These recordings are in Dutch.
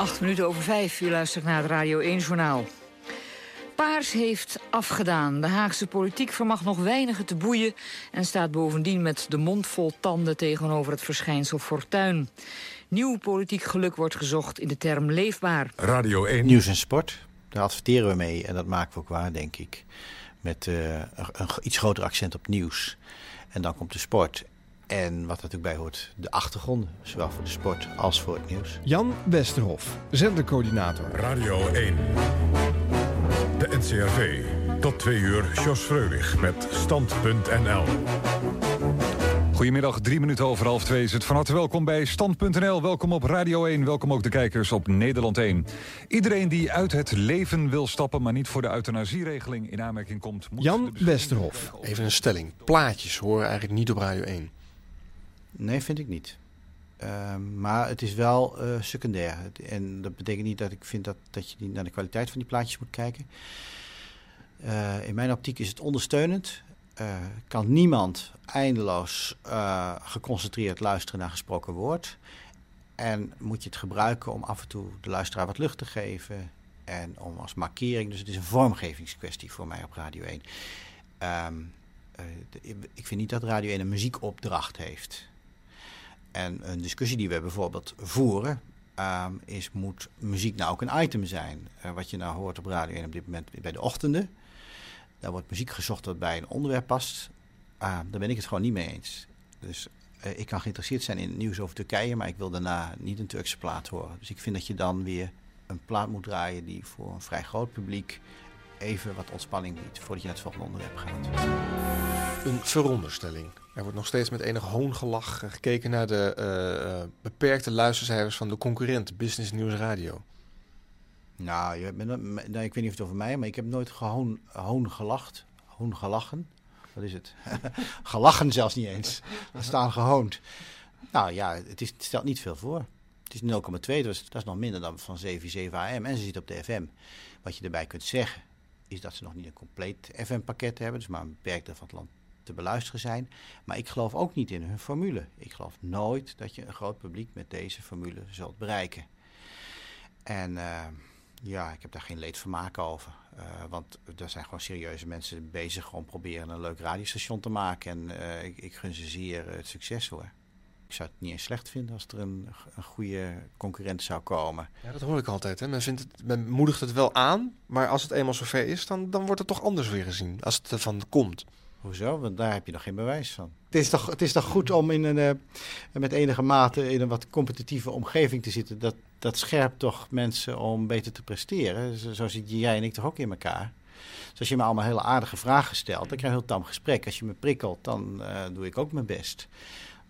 Acht minuten over vijf, u luistert naar het Radio 1-journaal. Paars heeft afgedaan. De Haagse politiek vermag nog weinigen te boeien... en staat bovendien met de mond vol tanden tegenover het verschijnsel fortuin. Nieuw politiek geluk wordt gezocht in de term leefbaar. Radio 1. Nieuws en sport, daar adverteren we mee en dat maken we ook waar, denk ik. Met uh, een, een, iets groter accent op nieuws. En dan komt de sport. En wat er natuurlijk bij hoort, de achtergrond, zowel voor de sport als voor het nieuws. Jan Westerhof, zendercoördinator. Radio 1. De NCRV. Tot twee uur, Jos Freulich met Stand.nl. Goedemiddag, drie minuten over half twee is het. Van harte welkom bij Stand.nl, welkom op Radio 1, welkom ook de kijkers op Nederland 1. Iedereen die uit het leven wil stappen, maar niet voor de euthanasieregeling in aanmerking komt... Moet Jan Westerhof. Even een stelling. Plaatjes horen eigenlijk niet op Radio 1. Nee, vind ik niet. Uh, maar het is wel uh, secundair. En dat betekent niet dat ik vind dat, dat je naar de kwaliteit van die plaatjes moet kijken. Uh, in mijn optiek is het ondersteunend. kan niemand eindeloos geconcentreerd luisteren naar gesproken woord. En moet je het gebruiken om af en toe de luisteraar wat lucht te geven. En om als markering. Dus het is een vormgevingskwestie voor mij op Radio 1. Um, ik vind niet dat Radio 1 een muziekopdracht heeft. En een discussie die we bijvoorbeeld voeren, um, is moet muziek nou ook een item zijn? Uh, wat je nou hoort op radio 1 op dit moment bij de ochtenden. Daar wordt muziek gezocht dat bij een onderwerp past. Uh, daar ben ik het gewoon niet mee eens. Dus uh, ik kan geïnteresseerd zijn in het nieuws over Turkije, maar ik wil daarna niet een Turkse plaat horen. Dus ik vind dat je dan weer een plaat moet draaien die voor een vrij groot publiek even wat ontspanning biedt voordat je naar het volgende onderwerp gaat. Een veronderstelling. Er wordt nog steeds met enig hoongelach gekeken naar de uh, beperkte luistercijfers van de concurrent Business News Radio. Nou, je bent, nou, ik weet niet of het over mij, maar ik heb nooit gehoon, hoon gelacht. Hoon gelachen. Wat is het? gelachen zelfs niet eens. We staan gehoond. Nou ja, het, is, het stelt niet veel voor. Het is 0,2, dus dat is nog minder dan van 7,7 AM. En ze zit op de FM. Wat je erbij kunt zeggen, is dat ze nog niet een compleet FM-pakket hebben. Dus maar een beperkt deel van het land te beluisteren zijn. Maar ik geloof ook niet in hun formule. Ik geloof nooit dat je een groot publiek met deze formule zult bereiken. En uh, ja, ik heb daar geen leedvermaak over. Uh, want er zijn gewoon serieuze mensen bezig om proberen een leuk radiostation te maken. En uh, ik, ik, gun ze zeer het succes hoor. Ik zou het niet eens slecht vinden als er een, een goede concurrent zou komen. Ja, dat hoor ik altijd. Hè. Men, vindt het, men moedigt het wel aan, maar als het eenmaal zover is, dan, dan wordt het toch anders weer gezien. Als het ervan komt. Hoezo? Want daar heb je nog geen bewijs van. Het is toch, het is toch goed om in een, uh, met enige mate in een wat competitieve omgeving te zitten. Dat, dat scherpt toch mensen om beter te presteren. Zo, zit jij en ik toch ook in elkaar. Dus als je me allemaal hele aardige vragen stelt, dan krijg je een heel tam gesprek. Als je me prikkelt, dan uh, doe ik ook mijn best.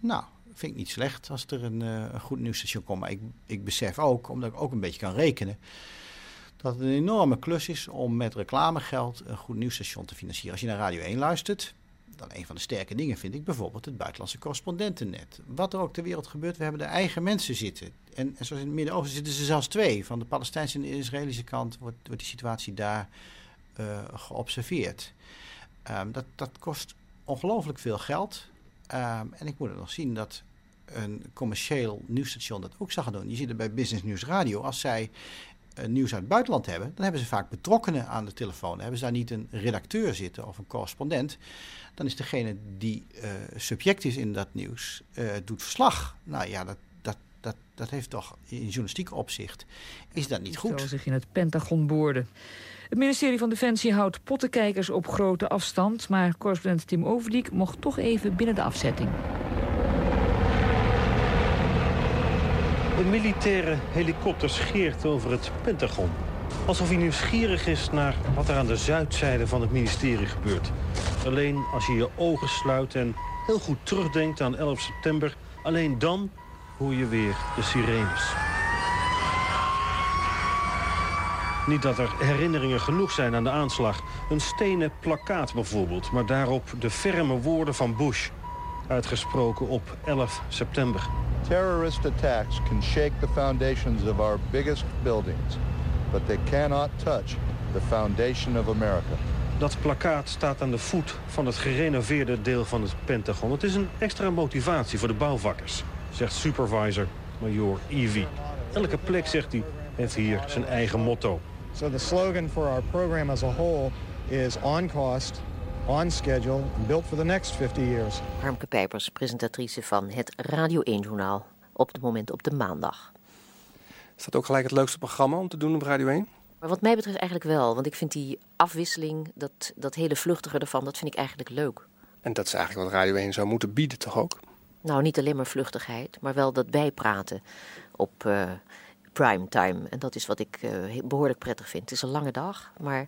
Nou, vind ik niet slecht als er een, uh, een goed nieuwsstation komt. Maar ik, ik besef ook, omdat ik ook een beetje kan rekenen dat het een enorme klus is om met reclamegeld een goed nieuwsstation te financieren. Als je naar Radio 1 luistert, dan een van de sterke dingen vind ik bijvoorbeeld het buitenlandse correspondentennet. Wat er ook ter wereld gebeurt, we hebben de eigen mensen zitten. En, en zoals in het Midden-Oosten zitten ze zelfs twee. Van de Palestijnse en Israëlische kant wordt, wordt die situatie daar uh, geobserveerd. Um, dat, dat kost ongelooflijk veel geld. Um, en ik moet het nog zien dat een commercieel nieuwsstation dat ook zou doen. Je ziet het bij Business News Radio. Als zij nieuws uit het buitenland hebben, dan hebben ze vaak betrokkenen aan de telefoon. Hebben ze daar niet een redacteur zitten of een correspondent. Dan is degene die uh, subject is in dat nieuws, uh, doet verslag. Nou ja, dat, dat, dat, dat heeft toch in journalistiek opzicht, is dat niet goed. Zo zich in het Pentagon boorde. Het ministerie van Defensie houdt pottenkijkers op grote afstand... maar correspondent Tim Overdiek mocht toch even binnen de afzetting. Een militaire helikopter scheert over het Pentagon. Alsof hij nieuwsgierig is naar wat er aan de zuidzijde van het ministerie gebeurt. Alleen als je je ogen sluit en heel goed terugdenkt aan 11 september... alleen dan hoor je weer de sirenes. Niet dat er herinneringen genoeg zijn aan de aanslag. Een stenen plakkaat bijvoorbeeld, maar daarop de ferme woorden van Bush. Uitgesproken op 11 september. Terrorist attacks can shake the foundations of our biggest buildings, but they cannot touch the foundation of America. Dat plakkaat staat aan de voet van het gerenoveerde deel van het Pentagon. Het is een extra motivatie voor de bouwvakkers, zegt supervisor Major Evie. Elke plek, zegt hij, heeft hier zijn eigen motto. So the slogan for our program as a whole is on cost, on schedule, and built for the next 50 years. Harmke Pijpers, presentatrice van het Radio 1-journaal. Op het moment op de maandag. Is dat ook gelijk het leukste programma om te doen op Radio 1? Maar wat mij betreft eigenlijk wel. Want ik vind die afwisseling, dat, dat hele vluchtige ervan, dat vind ik eigenlijk leuk. En dat is eigenlijk wat Radio 1 zou moeten bieden, toch ook? Nou, niet alleen maar vluchtigheid, maar wel dat bijpraten op uh, primetime. En dat is wat ik uh, behoorlijk prettig vind. Het is een lange dag, maar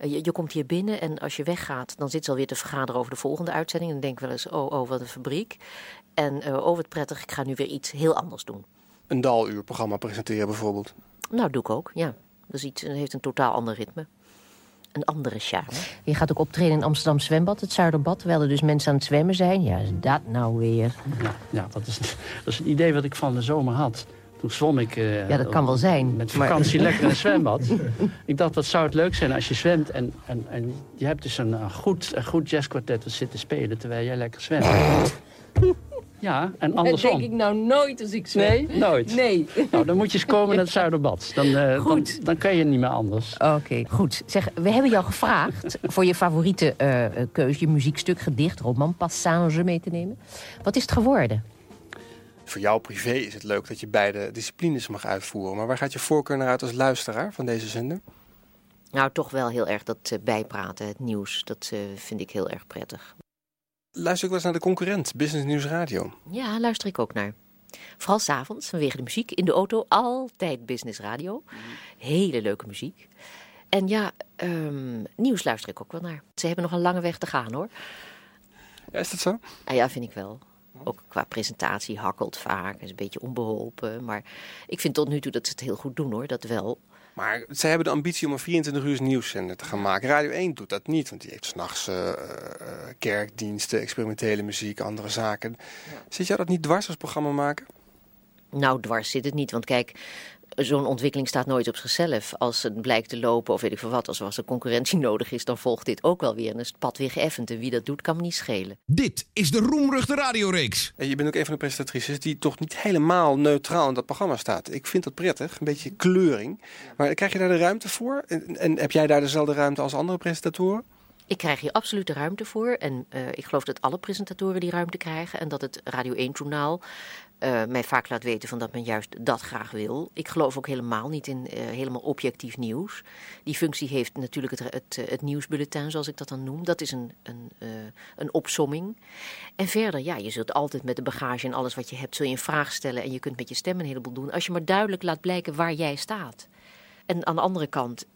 je, je, komt hier binnen en als je weggaat, dan zit ze alweer te vergaderen over de volgende uitzending. En dan denk ik wel eens, oh, oh, wat een fabriek. En uh, oh, wat prettig, ik ga nu weer iets heel anders doen. Een daluur programma presenteren bijvoorbeeld? Nou, doe ik ook, ja. Dat is iets, heeft een totaal ander ritme. Een andere charme. Je gaat ook optreden in Amsterdam Zwembad, het Zuiderbad... terwijl er dus mensen aan het zwemmen zijn. Ja, is dat nou weer? Ja, ja dat, is, dat is een idee wat ik van de zomer had. Toen zwom ik... Uh, ja, dat kan wel zijn. Met vakantie maar... lekker in een zwembad. ik dacht, wat zou het leuk zijn als je zwemt... en, en, en je hebt dus een, een goed, een goed jazzkwartet dat zit te spelen... terwijl jij lekker zwemt. Ja, en andersom. Dat denk ik nou nooit als ik zwem. Nee, nooit? Nee. Nou, dan moet je eens komen naar het Zuiderbad. Dan, uh, goed. Dan, dan kan je niet meer anders. Oké, okay, goed. Zeg, we hebben jou gevraagd voor je favoriete uh, keuze... je muziekstuk, gedicht, roman, passage mee te nemen. Wat is het geworden? Voor jou privé is het leuk dat je beide disciplines mag uitvoeren. Maar waar gaat je voorkeur naar uit als luisteraar van deze zender? Nou, toch wel heel erg dat uh, bijpraten, het nieuws. Dat vind ik heel erg prettig. Luister ik wel eens naar de concurrent, Business News Radio? Ja, luister ik ook naar. Vooral s'avonds, vanwege de muziek. In de auto altijd Business Radio. Hele leuke muziek. En ja, um, nieuws luister ik ook wel naar. Ze hebben nog een lange weg te gaan hoor. Ja, is dat zo? Ah, ja, vind ik wel. Ook qua presentatie hakkelt vaak, is een beetje onbeholpen. Maar ik vind tot nu toe dat ze het heel goed doen hoor, dat wel. Maar zij hebben de ambitie om een 24 uur nieuwszender te gaan maken. Radio 1 doet dat niet, want die heeft s'nachts uh, uh, kerkdiensten, experimentele muziek, andere zaken. Ja. Zit jij dat niet dwars als programma maken? Nou, dwars zit het niet, want kijk, zo'n ontwikkeling staat nooit op zichzelf. Als het blijkt te lopen of weet ik veel wat, als er concurrentie nodig is, dan volgt dit ook wel weer. En is het pad weer geëffend. En wie dat doet, kan me niet schelen. Dit is de Roemruchte radioreeks. En je bent ook een van de presentatrices die toch niet helemaal neutraal in dat programma staat. Ik vind dat prettig, een beetje kleuring. Maar krijg je daar de ruimte voor? En, en heb jij daar dezelfde ruimte als andere presentatoren? Ik krijg hier absoluut de ruimte voor. En uh, ik geloof dat alle presentatoren die ruimte krijgen. En dat het Radio 1-journaal uh, mij vaak laat weten van dat men juist dat graag wil. Ik geloof ook helemaal niet in uh, helemaal objectief nieuws. Die functie heeft natuurlijk het, het, het, nieuwsbulletin, zoals ik dat dan noem. Dat is een, een, een opsomming. En verder, ja, je zult altijd met de bagage en alles wat je hebt... zul je een vraag stellen en je kunt met je stem een heleboel doen... als je maar duidelijk laat blijken waar jij staat. En aan de andere kant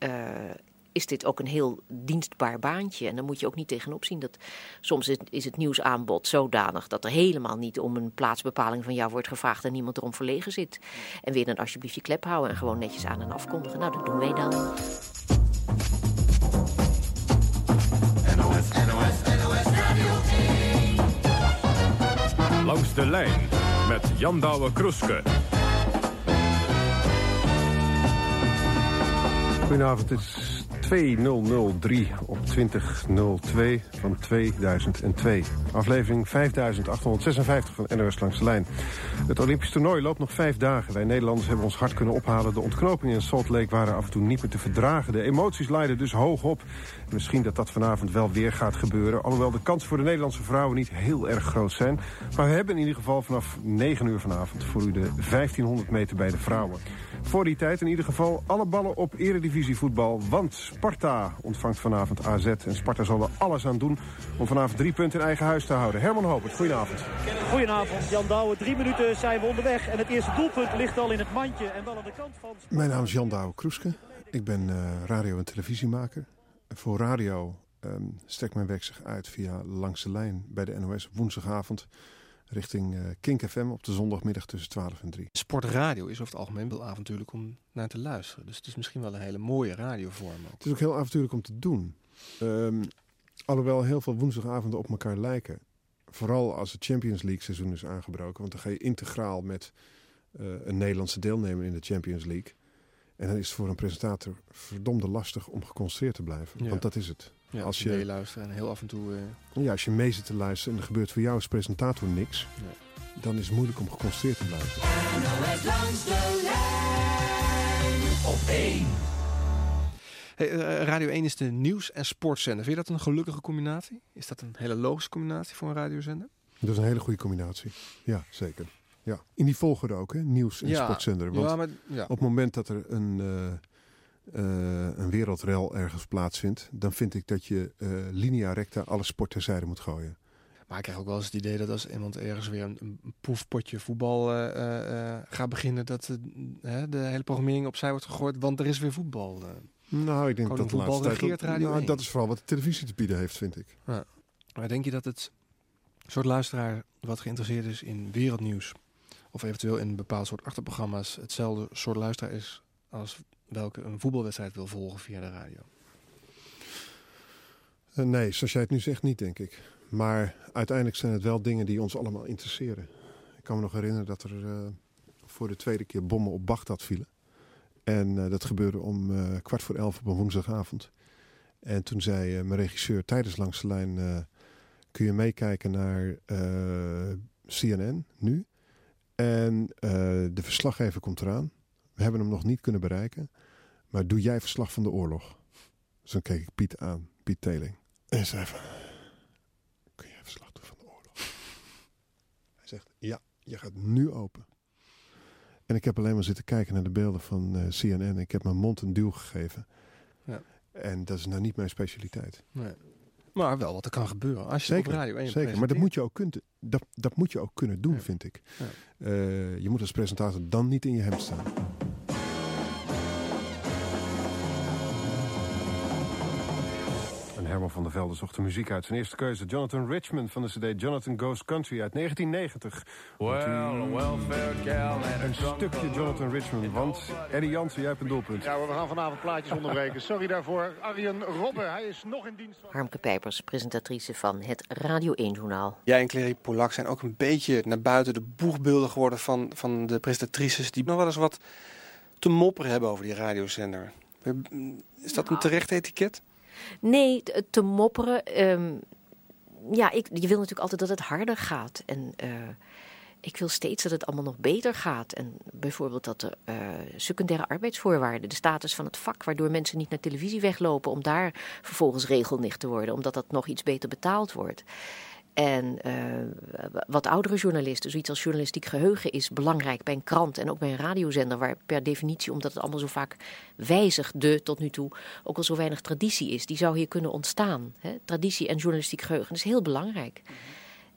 is dit ook een heel dienstbaar baantje. En dan moet je ook niet tegenop zien dat soms is het nieuwsaanbod zodanig dat er helemaal niet om een plaatsbepaling van jou wordt gevraagd en niemand erom verlegen zit. En weer dan alsjeblieft je klep houden en gewoon netjes aan en afkondigen. Nou, dat doen wij dan. NOS, NOS, NOS Radio Langs de lijn met Jan Douwe Kroeske. Goedenavond, het is 2003 op 2002 van 2002. Aflevering 5856 van NOS Langs de Lijn. Het Olympisch toernooi loopt nog vijf dagen. Wij Nederlanders hebben ons hard kunnen ophalen. De ontknopingen in Salt Lake waren af en toe niet meer te verdragen. De emoties leiden dus hoog op. misschien dat dat vanavond wel weer gaat gebeuren. Alhoewel de kansen voor de Nederlandse vrouwen niet heel erg groot zijn. Maar we hebben in ieder geval vanaf 9 uur vanavond voor u de 1500 meter bij de vrouwen. Voor die tijd in ieder geval alle ballen op eredivisie voetbal. Want Sparta ontvangt vanavond AZ. En Sparta zal er alles aan doen om vanavond drie punten in eigen huis te houden. Herman Hopert, goedenavond. Goedenavond, Jan Douwe. Drie minuten zijn we onderweg. En het eerste doelpunt ligt al in het mandje en wel aan de kant van... Mijn naam is Jan Douwe Kroeske. Ik ben uh, radio- en televisiemaker. Voor radio um, strekt mijn werk zich uit via Langs de Lijn bij de NOS woensdagavond richting uh, Kink FM op de zondagmiddag tussen 12 en 3. Sportradio is over het algemeen wel avontuurlijk om naar te luisteren. Dus het is misschien wel een hele mooie radiovorm. Ook. Het is ook heel avontuurlijk om te doen. Um, alhoewel heel veel woensdagavonden op elkaar lijken. Vooral als het Champions League seizoen is aangebroken. Want dan ga je integraal met uh, een Nederlandse deelnemer in de Champions League. En dan is het voor een presentator verdomde lastig om geconcentreerd te blijven. Ja. Want dat is het. Ja, als je meeluistert en heel af en toe... Uh... Ja, als je mee zit te luisteren en er gebeurt voor jou als presentator niks... Dan is het moeilijk om geconcentreerd te blijven. NOS langs de lijn op 1. Hey, eh, Radio 1 is de nieuws- en sportzender. Vind je dat een gelukkige combinatie? Is dat een hele logische combinatie voor een radiozender? Dat is een hele goede combinatie. Ja, zeker. Ja. In die volgorde ook, hè? nieuws- en Ja, sportzender. Want ja, maar- ja. op het moment dat er een, eh, een wereldrel ergens plaatsvindt... dan vind ik dat je eh, linea recta alle sport terzijde moet gooien. Maar ik krijg ook wel eens het idee dat als iemand ergens weer een, een poefpotje voetbal gaat beginnen... dat de hele programmering opzij wordt gegooid, want er is weer voetbal. Nou, ik denk Koning dat de laatste tijd... Radio nou, 1. dat is vooral wat de televisie te bieden heeft, vind ik. Ja. Maar denk je dat het soort luisteraar wat geïnteresseerd is in wereldnieuws... of eventueel in een bepaald soort achterprogramma's... hetzelfde soort luisteraar is als welke een voetbalwedstrijd wil volgen via de radio? Eh, nee, zoals jij het nu zegt, niet, denk ik. Maar uiteindelijk zijn het wel dingen die ons allemaal interesseren. Ik kan me nog herinneren dat er eh, voor de tweede keer bommen op Bagdad vielen. En eh, dat gebeurde om kwart voor elf op een woensdagavond. En toen zei mijn regisseur tijdens Langs de Lijn... kun je meekijken naar CNN nu? En eh, de verslaggever komt eraan. We hebben hem nog niet kunnen bereiken. Maar doe jij verslag van de oorlog? Dus dan keek ik Piet aan, Piet Teling. En zei van... Kun jij verslag doen van de oorlog? Hij zegt, ja, je gaat nu open. En ik heb alleen maar zitten kijken naar de beelden van eh, CNN. Ik heb mijn mond een duw gegeven. Ja. En dat is nou niet mijn specialiteit. Nee. Maar wel wat er kan gebeuren als je Zeker, op radio 1 zeker. maar dat moet je ook kunnen, dat, dat moet je ook kunnen doen, vind ik. Ja. Eh, je moet als presentator dan niet in je hemd staan. Herman van der Velde zocht de muziek uit. Zijn eerste keuze, Jonathan Richmond van de cd Jonathan Goes Country uit 1990. Well, welfare gal and Een stukje Jonathan Richmond, want Eddie Jansen, jij hebt een doelpunt. Ja, we gaan vanavond plaatjes onderbreken. Sorry daarvoor. Arjen Robben, hij is nog in dienst van... Harmke Pijpers, presentatrice van het Radio 1-journaal. Jij en Clary Polak zijn ook een beetje naar buiten de boegbeelden geworden van, van de presentatrices die nog wel eens wat te mopperen hebben over die radiozender. Is dat een terecht etiket? Nee, te- mopperen. ehm, ja, ik, je wil natuurlijk altijd dat het harder gaat. En eh, ik wil steeds dat het allemaal nog beter gaat. En bijvoorbeeld dat de eh, secundaire arbeidsvoorwaarden, de status van het vak, waardoor mensen niet naar televisie weglopen om daar vervolgens regelnicht te worden, omdat dat nog iets beter betaald wordt. En eh, wat oudere journalisten, zoiets als journalistiek geheugen is belangrijk bij een krant en ook bij een radiozender, waar per definitie, omdat het allemaal zo vaak wijzigde tot nu toe, ook al zo weinig traditie is. Die zou hier kunnen ontstaan. Hè? Traditie en journalistiek geheugen dat is heel belangrijk.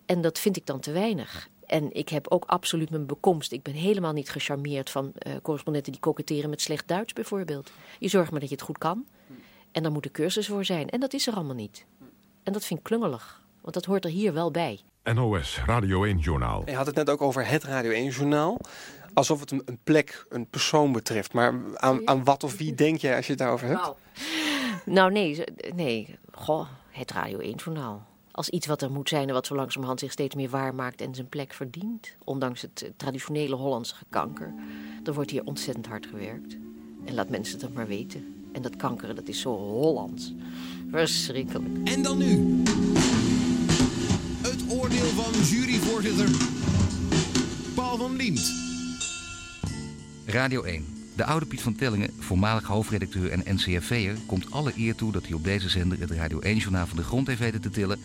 En dat vind ik dan te weinig. En ik heb ook absoluut mijn bekomst. Ik ben helemaal niet gecharmeerd van eh, correspondenten die koketteren met slecht Duits bijvoorbeeld. Je zorgt maar dat je het goed kan. En daar moet een cursus voor zijn. En dat is er allemaal niet. En dat vind ik klungelig. Want dat hoort er hier wel bij. NOS Radio 1-journaal. Je had het net ook over het Radio 1-journaal. Alsof het een, plek, een persoon betreft. Maar aan, aan wat of wie denk jij als je het daarover hebt? Nou, nee, ze- nee. Goh, het Radio 1-journaal. Als iets wat er moet zijn en wat zo langzamerhand zich steeds meer waarmaakt en zijn plek verdient. Ondanks het eh, traditionele Hollandse gekanker. Er wordt hier ontzettend hard gewerkt. En laat mensen het maar weten. En dat kankeren, dat is zo Hollands. Verschrikkelijk. En dan nu. Paul van Liemt. Radio 1. De oude Piet van Tellingen, voormalig hoofdredacteur en NCRV'er... komt alle eer toe dat hij op deze zender het Radio 1-journaal van de grond heeft weten te tillen...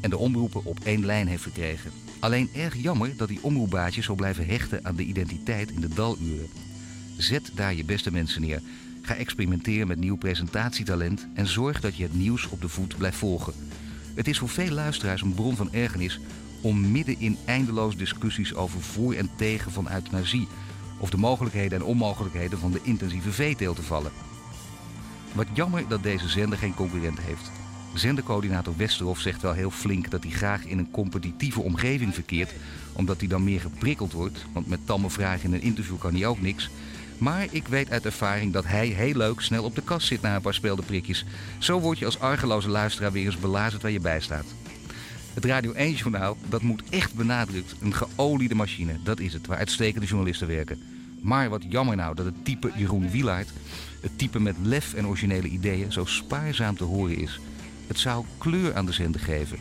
en de omroepen op één lijn heeft gekregen. Alleen erg jammer dat die omroepbaasjes zo blijven hechten aan de identiteit in de daluren. Zet daar je beste mensen neer. Ga experimenteren met nieuw presentatietalent... en zorg dat je het nieuws op de voet blijft volgen. Het is voor veel luisteraars een bron van ergernis... om midden in eindeloos discussies over voor en tegen van euthanasie... of de mogelijkheden en onmogelijkheden van de intensieve veeteelt te vallen. Wat jammer dat deze zender geen concurrent heeft. Zendercoördinator Westerhof zegt wel heel flink dat hij graag in een competitieve omgeving verkeert, omdat hij dan meer geprikkeld wordt, want met tamme vragen in een interview kan hij ook niks. Maar ik weet uit ervaring dat hij heel leuk snel op de kast zit na een paar speelde prikjes. Zo word je als argeloze luisteraar weer eens belazerd waar je bij staat. Het Radio 1-journaal, dat moet echt benadrukt. Een geoliede machine, dat is het, waar uitstekende journalisten werken. Maar wat jammer nou dat het type Jeroen Wielaert, het type met lef en originele ideeën, zo spaarzaam te horen is. Het zou kleur aan de zender geven.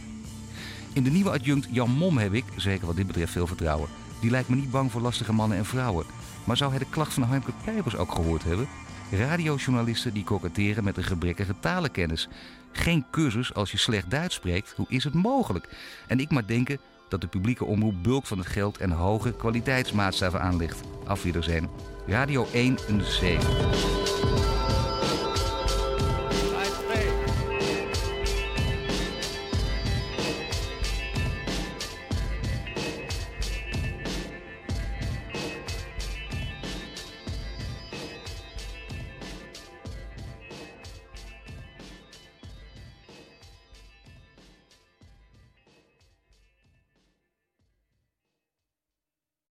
In de nieuwe adjunct Jan Mom heb ik, zeker wat dit betreft, veel vertrouwen. Die lijkt me niet bang voor lastige mannen en vrouwen. Maar zou hij de klacht van Harmke Pijpers ook gehoord hebben? Radiojournalisten die koketteren met een gebrekkige talenkennis. Geen cursus als je slecht Duits spreekt. Hoe is het mogelijk? En ik maar denken dat de publieke omroep bulk van het geld en hoge kwaliteitsmaatstaven aanlegt. Afwiederzijn. Radio 1 een 7.